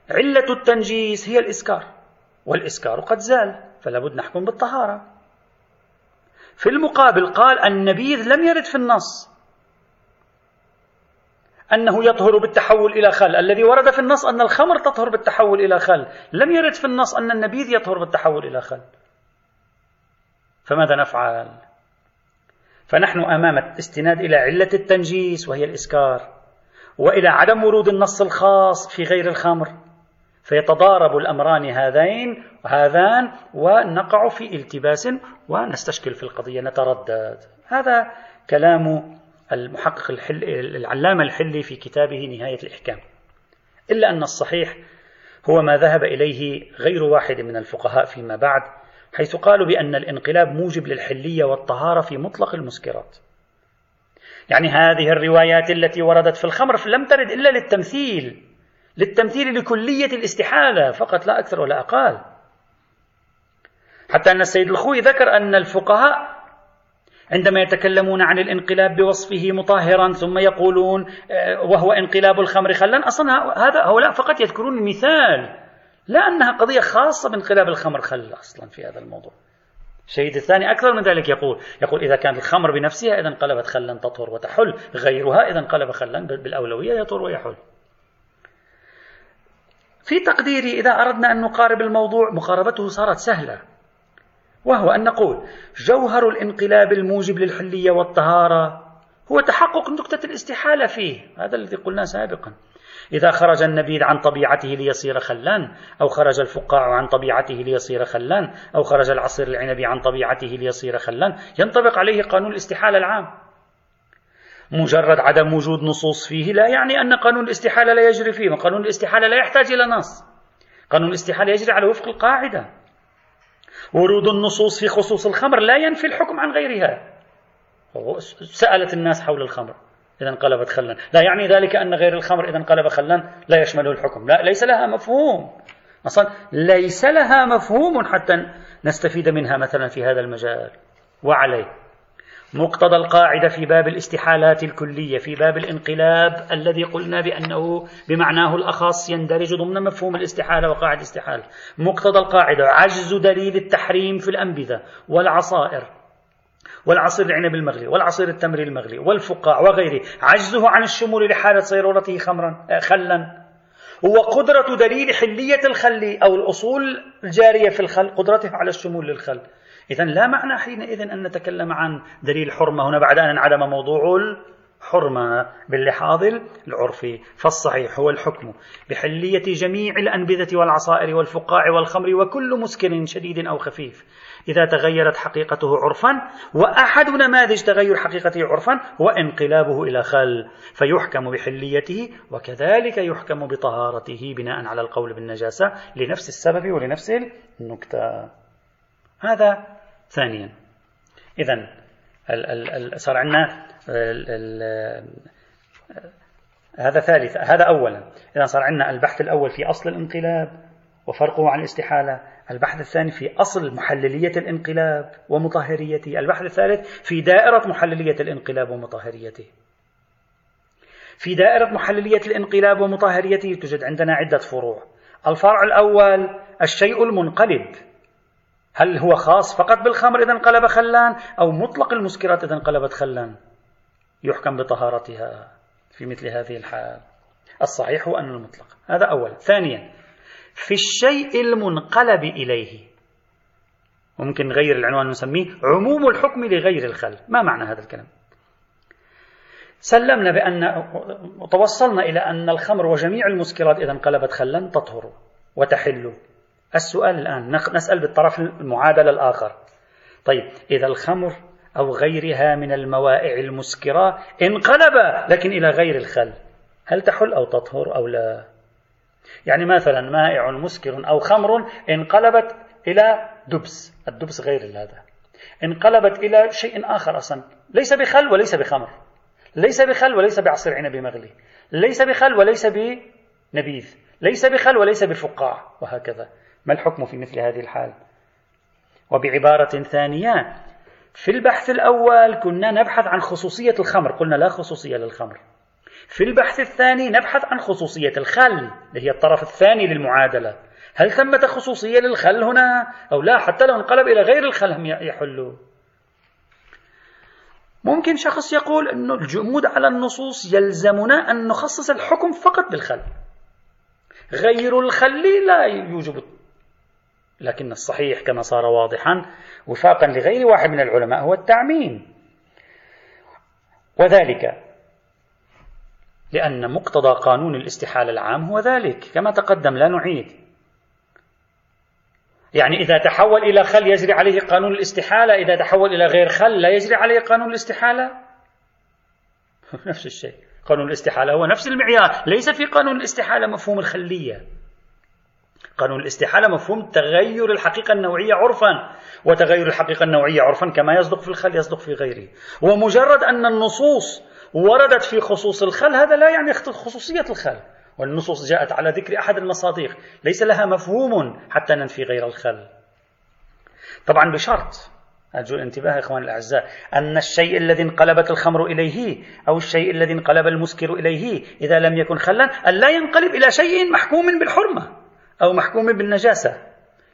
علة التنجيس هي الإسكار والإسكار قد زال. فلا بد نحكم بالطهارة. في المقابل قال النبيذ لم يرد في النص. أنه يطهر بالتحول إلى خل. الذي ورد في النص أن الخمر تطهر بالتحول إلى خل. لم يرد في النص أن النبيذ يطهر بالتحول إلى خل. فماذا نفعل؟ فنحن أمام الاستناد إلى علة التنجيس وهي الإسكار. وإلى عدم ورود النص الخاص في غير الخمر. فيتضارب الأمران هذين وهذان ونقع في التباس ونستشكل في القضية نتردد. هذا كلام المحقق الحل العلامة الحلي في كتابه نهاية الإحكام. إلا أن الصحيح هو ما ذهب إليه غير واحد من الفقهاء فيما بعد حيث قالوا بأن الانقلاب موجب للحلية والطهارة في مطلق المسكرات. يعني هذه الروايات التي وردت في الخمر لم ترد إلا للتمثيل. للتمثيل لكلية الاستحالة فقط لا أكثر ولا أقل حتى أن السيد الخوي ذكر أن الفقهاء عندما يتكلمون عن الانقلاب بوصفه مطهرا ثم يقولون آه، وهو انقلاب الخمر خلا أصلا هذا هؤلاء فقط يذكرون مثال لا أنها قضية خاصة بانقلاب الخمر خل أصلا في هذا الموضوع. الشهيد الثاني أكثر من ذلك يقول يقول إذا كانت الخمر بنفسها إذا انقلبت خلا تطهر وتحل غيرها إذا انقلب خلا بالأولوية يطهر ويحل. في تقديري إذا أردنا أن نقارب الموضوع مقاربته صارت سهلة. وهو أن نقول جوهر الانقلاب الموجب للحلية والطهارة هو تحقق نكتة الاستحالة فيه. هذا الذي قلناه سابقا. إذا خرج النبيذ عن طبيعته ليصير خلان أو خرج الفقاع عن طبيعته ليصير خلان أو خرج العصير العنبي عن طبيعته ليصير خلان ينطبق عليه قانون الاستحالة العام. مجرد عدم وجود نصوص فيه لا يعني أن قانون الاستحالة لا يجري فيه قانون الاستحالة لا يحتاج إلى نص. قانون الاستحالة يجري على وفق القاعدة. ورود النصوص في خصوص الخمر لا ينفي الحكم عن غيرها. سألت الناس حول الخمر. إذا انقلبت خلا. لا يعني ذلك أن غير الخمر إذا انقلب خلا لا يشمله الحكم. لا ليس لها مفهوم. أصلا ليس لها مفهوم حتى نستفيد منها مثلا في هذا المجال. وعليه. مقتضى القاعدة في باب الاستحالات الكلية في باب الانقلاب الذي قلنا بأنه بمعناه الأخص يندرج ضمن مفهوم الاستحالة وقاعدة الاستحالة. مقتضى القاعدة عجز دليل التحريم في الأنبذة والعصائر والعصير العنب المغلي والعصير التمر المغلي والفقاع وغيره. عجزه عن الشمول لحالة صيرورته خمرا خلا. وقدرة دليل حلية الخل أو الأصول الجارية في الخل قدرته على الشمول للخل. إذا لا معنى حينئذ أن نتكلم عن دليل حرمة. هنا بعد أن انعدم موضوع الحرمة باللحاظ العرفي فالصحيح هو الحكم. بحلية جميع الأنبذة والعصائر والفقاع والخمر وكل مسكر شديد أو خفيف. إذا تغيرت حقيقته عرفا وأحد نماذج تغير حقيقته عرفا هو انقلابه إلى خل. فيحكم بحليته وكذلك يحكم بطهارته بناء على القول بالنجاسة لنفس السبب ولنفس النكتة. هذا ثانيا. إذا صار عندنا هذا ثالثا هذا أولا. إذا صار عندنا البحث الأول في أصل الانقلاب وفرقه عن الاستحالة. البحث الثاني في أصل محللية الانقلاب ومطهريته. البحث الثالث في دائرة محللية الانقلاب ومطهريته. في دائرة محللية الانقلاب ومطهريته توجد عندنا عدة فروع. الفرع الأول الشيء المنقلب. هل هو خاص فقط بالخمر إذا انقلب خلان أو مطلق المسكرات إذا انقلبت خلان؟ يحكم بطهارتها في مثل هذه الحال. الصحيح هو أن المطلق. هذا أولا ثانيا في الشيء المنقلب إليه وممكن نغير العنوان نسميه عموم الحكم لغير الخل ما معنى هذا الكلام؟ سلمنا بأن توصلنا إلى أن الخمر وجميع المسكرات إذا انقلبت خلا تطهر وتحل. السؤال الآن. نسأل بالطرف المعادل الآخر. طيب إذا الخمر أو غيرها من الموائع المسكرة انقلب لكن إلى غير الخل هل تحل أو تطهر أو لا؟ يعني مثلا مائع مسكر أو خمر انقلبت إلى دبس. الدبس غير هذا. انقلبت إلى شيء آخر أصلا. ليس بخل وليس بخمر. ليس بخل وليس بعصير عنب مغلي. ليس بخل وليس بنبيذ. ليس بخل وليس بفقاع. وهكذا. ما الحكم في مثل هذه الحال؟ وبعبارة ثانية في البحث الأول كنا نبحث عن خصوصية الخمر قلنا لا خصوصية للخمر. في البحث الثاني نبحث عن خصوصية الخل اللي هي الطرف الثاني للمعادلة. هل ثمة خصوصية للخل هنا أو لا؟ حتى لو انقلب إلى غير الخل هم يحلوا. ممكن شخص يقول أن الجمود على النصوص يلزمنا أن نخصص الحكم فقط بالخل غير الخل لا يوجب لكن الصحيح كما صار واضحا وفاقا لغير واحد من العلماء هو التعميم. وذلك لأن مقتضى قانون الاستحالة العام هو ذلك. كما تقدم لا نعيد. يعني إذا تحول إلى خل يجري عليه قانون الاستحالة إذا تحول إلى غير خل لا يجري عليه قانون الاستحالة. [LAUGHS] نفس الشيء. قانون الاستحالة هو نفس المعيار. ليس في قانون الاستحالة مفهوم الخلية. قانون الاستحالة مفهوم تغير الحقيقة النوعية عرفا وتغير الحقيقة النوعية عرفا كما يصدق في الخل يصدق في غيره. ومجرد أن النصوص وردت في خصوص الخل هذا لا يعني خصوصية الخل والنصوص جاءت على ذكر أحد المصادق ليس لها مفهوم حتى ننفي غير الخل طبعا بشرط أرجو الانتباه إخواني الأعزاء أن الشيء الذي انقلبت الخمر إليه أو الشيء الذي انقلب المسكر إليه إذا لم يكن خلا أن لا ينقلب إلى شيء محكوم بالحرمة. أو محكوم بالنجاسة.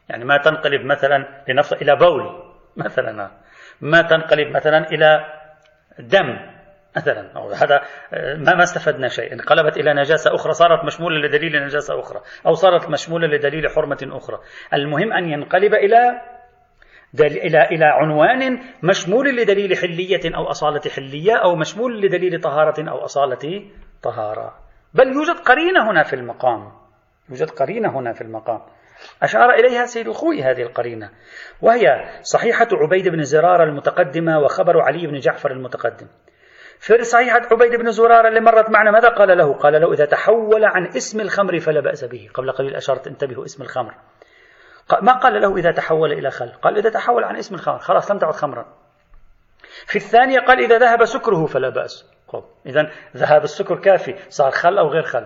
يعني ما تنقلب مثلا لنفط إلى بول مثلا. ما تنقلب مثلا إلى دم مثلا. أو هذا ما ما استفدنا شيء. انقلبت إلى نجاسة أخرى صارت مشمولة لدليل نجاسة أخرى أو صارت مشمولة لدليل حرمة أخرى. المهم أن ينقلب إلى إلى إلى عنوان مشمول لدليل حلية أو أصالة حلية أو مشمول لدليل طهارة أو أصالة طهارة. بل يوجد قرينة هنا في المقام. يوجد قرينة هنا في المقام. أشار إليها سيد الخوي هذه القرينة وهي صحيحة عبيد بن زرارة المتقدمة وخبر علي بن جعفر المتقدم. في صحيحة عبيد بن زرارة اللي مرت معنا ماذا قال له؟ قال له إذا تحول عن اسم الخمر فلا بأس به. قبل قليل أشرت انتبهوا اسم الخمر. ما قال له إذا تحول إلى خل؟ قال إذا تحول عن اسم الخمر. خلاص لم تعد خمرا. في الثانية قال إذا ذهب سكره فلا بأس. إذا ذهاب السكر كافي. صار خل أو غير خل؟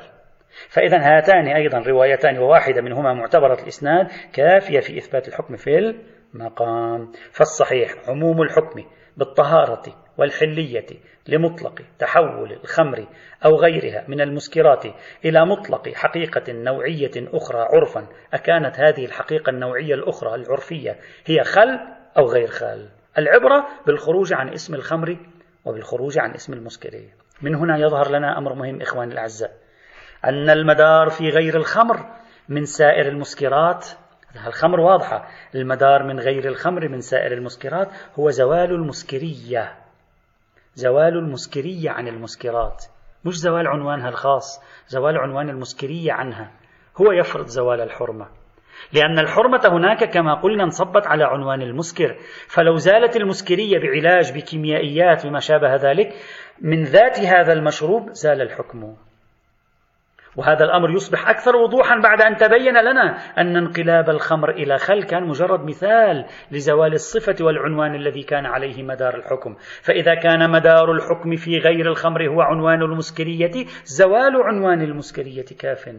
فإذا هاتان أيضا روايتان وواحدة منهما معتبرة الإسناد كافية في إثبات الحكم في المقام. فالصحيح عموم الحكم بالطهارة والحلية لمطلق تحول الخمر أو غيرها من المسكرات إلى مطلق حقيقة نوعية أخرى عرفا. أكانت هذه الحقيقة النوعية الأخرى العرفية هي خل أو غير خل. العبرة بالخروج عن اسم الخمر وبالخروج عن اسم المسكرية من هنا يظهر لنا أمر مهم إخواني الأعزاء. أن المدار في غير الخمر من سائر المسكرات الخمر واضحة المدار من غير الخمر من سائر المسكرات هو زوال المسكرية زوال المسكرية عن المسكرات مش زوال عنوانها الخاص زوال عنوان المسكرية عنها هو يفرض زوال الحرمة. لأن الحرمة هناك كما قلنا انصبت على عنوان المسكر فلو زالت المسكرية بعلاج بكيميائيات وما شابه ذلك من ذات هذا المشروب زال الحكم. وهذا الأمر يصبح أكثر وضوحا بعد أن تبين لنا أن انقلاب الخمر إلى خل كان مجرد مثال لزوال الصفة والعنوان الذي كان عليه مدار الحكم. فإذا كان مدار الحكم في غير الخمر هو عنوان المسكرية زوال عنوان المسكرية كاف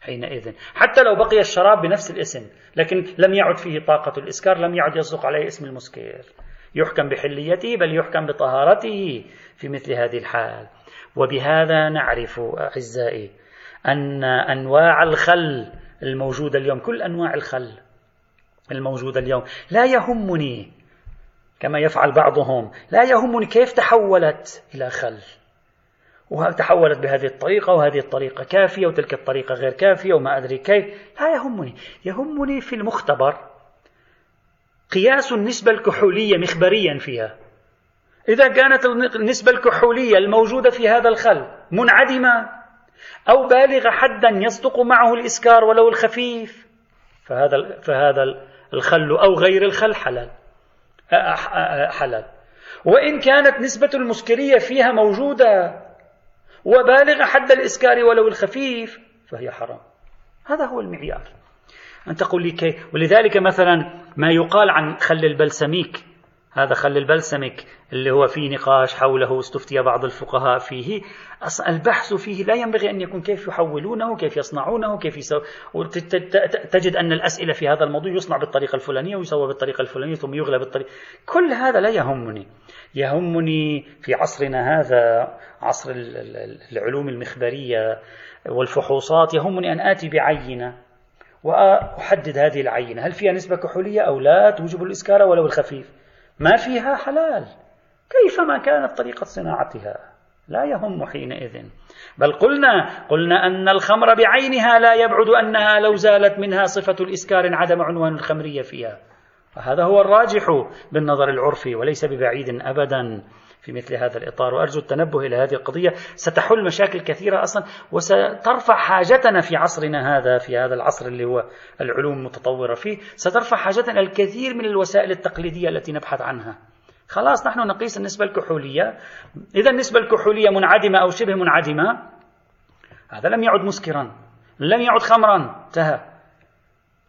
حينئذ. حتى لو بقي الشراب بنفس الاسم لكن لم يعد فيه طاقة الإسكار لم يعد يصدق عليه اسم المسكر. يحكم بحليته بل يحكم بطهارته في مثل هذه الحال. وبهذا نعرف أعزائي أن أنواع الخل الموجودة اليوم كل أنواع الخل الموجودة اليوم. لا يهمني كما يفعل بعضهم لا يهمني كيف تحولت إلى خل. وتحولت بهذه الطريقة وهذه الطريقة كافية وتلك الطريقة غير كافية وما أدري كيف. لا يهمني. يهمني في المختبر قياس النسبة الكحولية مخبريا فيها. إذا كانت النسبة الكحولية الموجودة في هذا الخل منعدمة أو بالغ حدا يصدق معه الإسكار ولو الخفيف. فهذا فهذا الخل أو غير الخل حلال. حلال. وإن كانت نسبة المسكرية فيها موجودة وبالغ حد الإسكار ولو الخفيف فهي حرام. هذا هو المعيار. أن تقول لي كيف ولذلك مثلا ما يقال عن خل البلسميك. هذا خل البلسمك اللي هو في نقاش حوله استفتي بعض الفقهاء فيه. البحث فيه لا ينبغي أن يكون كيف يحولونه كيف يصنعونه كيف يسو... تجد أن الأسئلة في هذا الموضوع يصنع بالطريقة الفلانية ويسوى بالطريقة الفلانية ثم يغلى بالطريقة. كل هذا لا يهمني. يهمني في عصرنا هذا عصر العلوم المخبرية والفحوصات يهمني أن آتي بعينة وأحدد هذه العينة. هل فيها نسبة كحولية أو لا؟ توجب الإسكار ولو الخفيف. ما فيها حلال. كيفما كانت طريقة صناعتها؟ لا يهم حينئذ. بل قلنا قلنا أن الخمر بعينها لا يبعد أنها لو زالت منها صفة الإسكار انعدم عنوان الخمرية فيها. فهذا هو الراجح بالنظر العرفي وليس ببعيد أبدا. في مثل هذا الإطار وأرجو التنبه إلى هذه القضية. ستحل مشاكل كثيرة أصلا وسترفع حاجتنا في عصرنا هذا في هذا العصر اللي هو العلوم المتطورة فيه. سترفع حاجتنا الكثير من الوسائل التقليدية التي نبحث عنها. خلاص نحن نقيس النسبة الكحولية. إذا النسبة الكحولية منعدمة أو شبه منعدمة هذا لم يعد مسكرا لم يعد خمرا انتهى.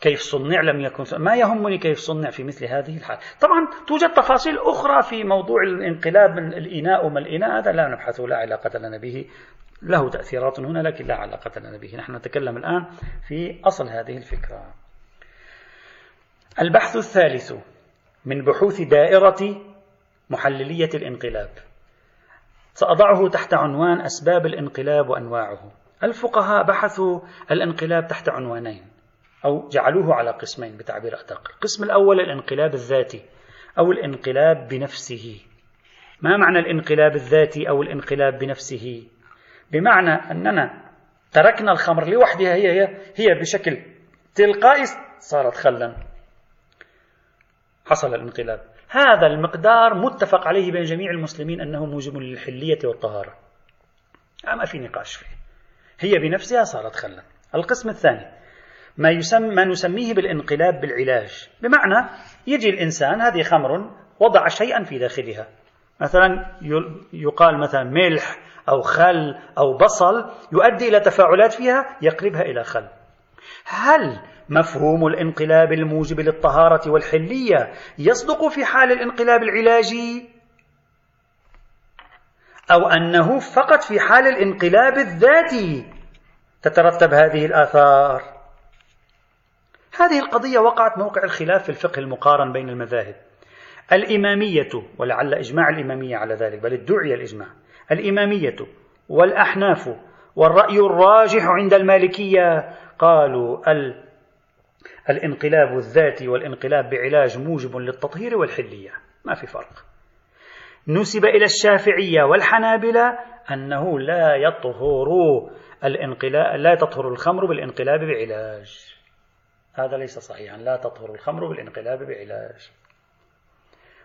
كيف صنع لم يكن ما يهمني كيف صنع في مثل هذه الحال. طبعا توجد تفاصيل أخرى في موضوع الانقلاب من الإناء وما الإناء هذا لا نبحث لا علاقة لنا به. له تأثيرات هنا لكن لا علاقة لنا به. نحن نتكلم الآن في أصل هذه الفكرة. البحث الثالث من بحوث دائرة محللية الانقلاب. سأضعه تحت عنوان أسباب الانقلاب وأنواعه. الفقهاء بحثوا الانقلاب تحت عنوانين. أو جعلوه على قسمين بتعبير أدق. القسم الأول الانقلاب الذاتي أو الانقلاب بنفسه. ما معنى الانقلاب الذاتي أو الانقلاب بنفسه؟ بمعنى أننا تركنا الخمر لوحدها هي هي, هي بشكل تلقائي صارت خلا. حصل الانقلاب. هذا المقدار متفق عليه بين جميع المسلمين أنه موجب للحلية والطهارة. ما في نقاش فيه. هي بنفسها صارت خلا. القسم الثاني ما يسمى ما نسميه بالانقلاب بالعلاج. بمعنى يجي الإنسان هذه خمر وضع شيئا في داخلها. مثلا يقال مثلا ملح أو خل أو بصل يؤدي إلى تفاعلات فيها يقلبها إلى خل. هل مفهوم الانقلاب الموجب للطهارة والحلية يصدق في حال الانقلاب العلاجي؟ أو أنه فقط في حال الانقلاب الذاتي تترتب هذه الآثار؟ هذه القضية وقعت موقع الخلاف في الفقه المقارن بين المذاهب. الإمامية ولعل إجماع الإمامية على ذلك بل ادعي الإجماع. الإمامية والأحناف والرأي الراجح عند المالكية قالوا ال الانقلاب الذاتي والانقلاب بعلاج موجب للتطهير والحلية. ما في فرق. نسب إلى الشافعية والحنابلة أنه لا يطهر الانقلاب لا تطهر الخمر بالانقلاب بعلاج. هذا ليس صحيحا. لا تطهر الخمر بالانقلاب بعلاج.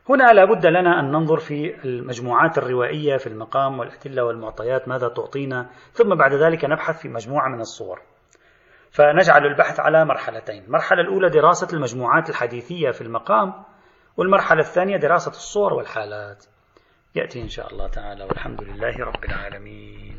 هنا لابد لنا أن ننظر في المجموعات الروائية في المقام والأدلة والمعطيات ماذا تعطينا ثم بعد ذلك نبحث في مجموعة من الصور. فنجعل البحث على مرحلتين. المرحلة الأولى دراسة المجموعات الحديثية في المقام والمرحلة الثانية دراسة الصور والحالات. يأتي إن شاء الله تعالى والحمد لله رب العالمين.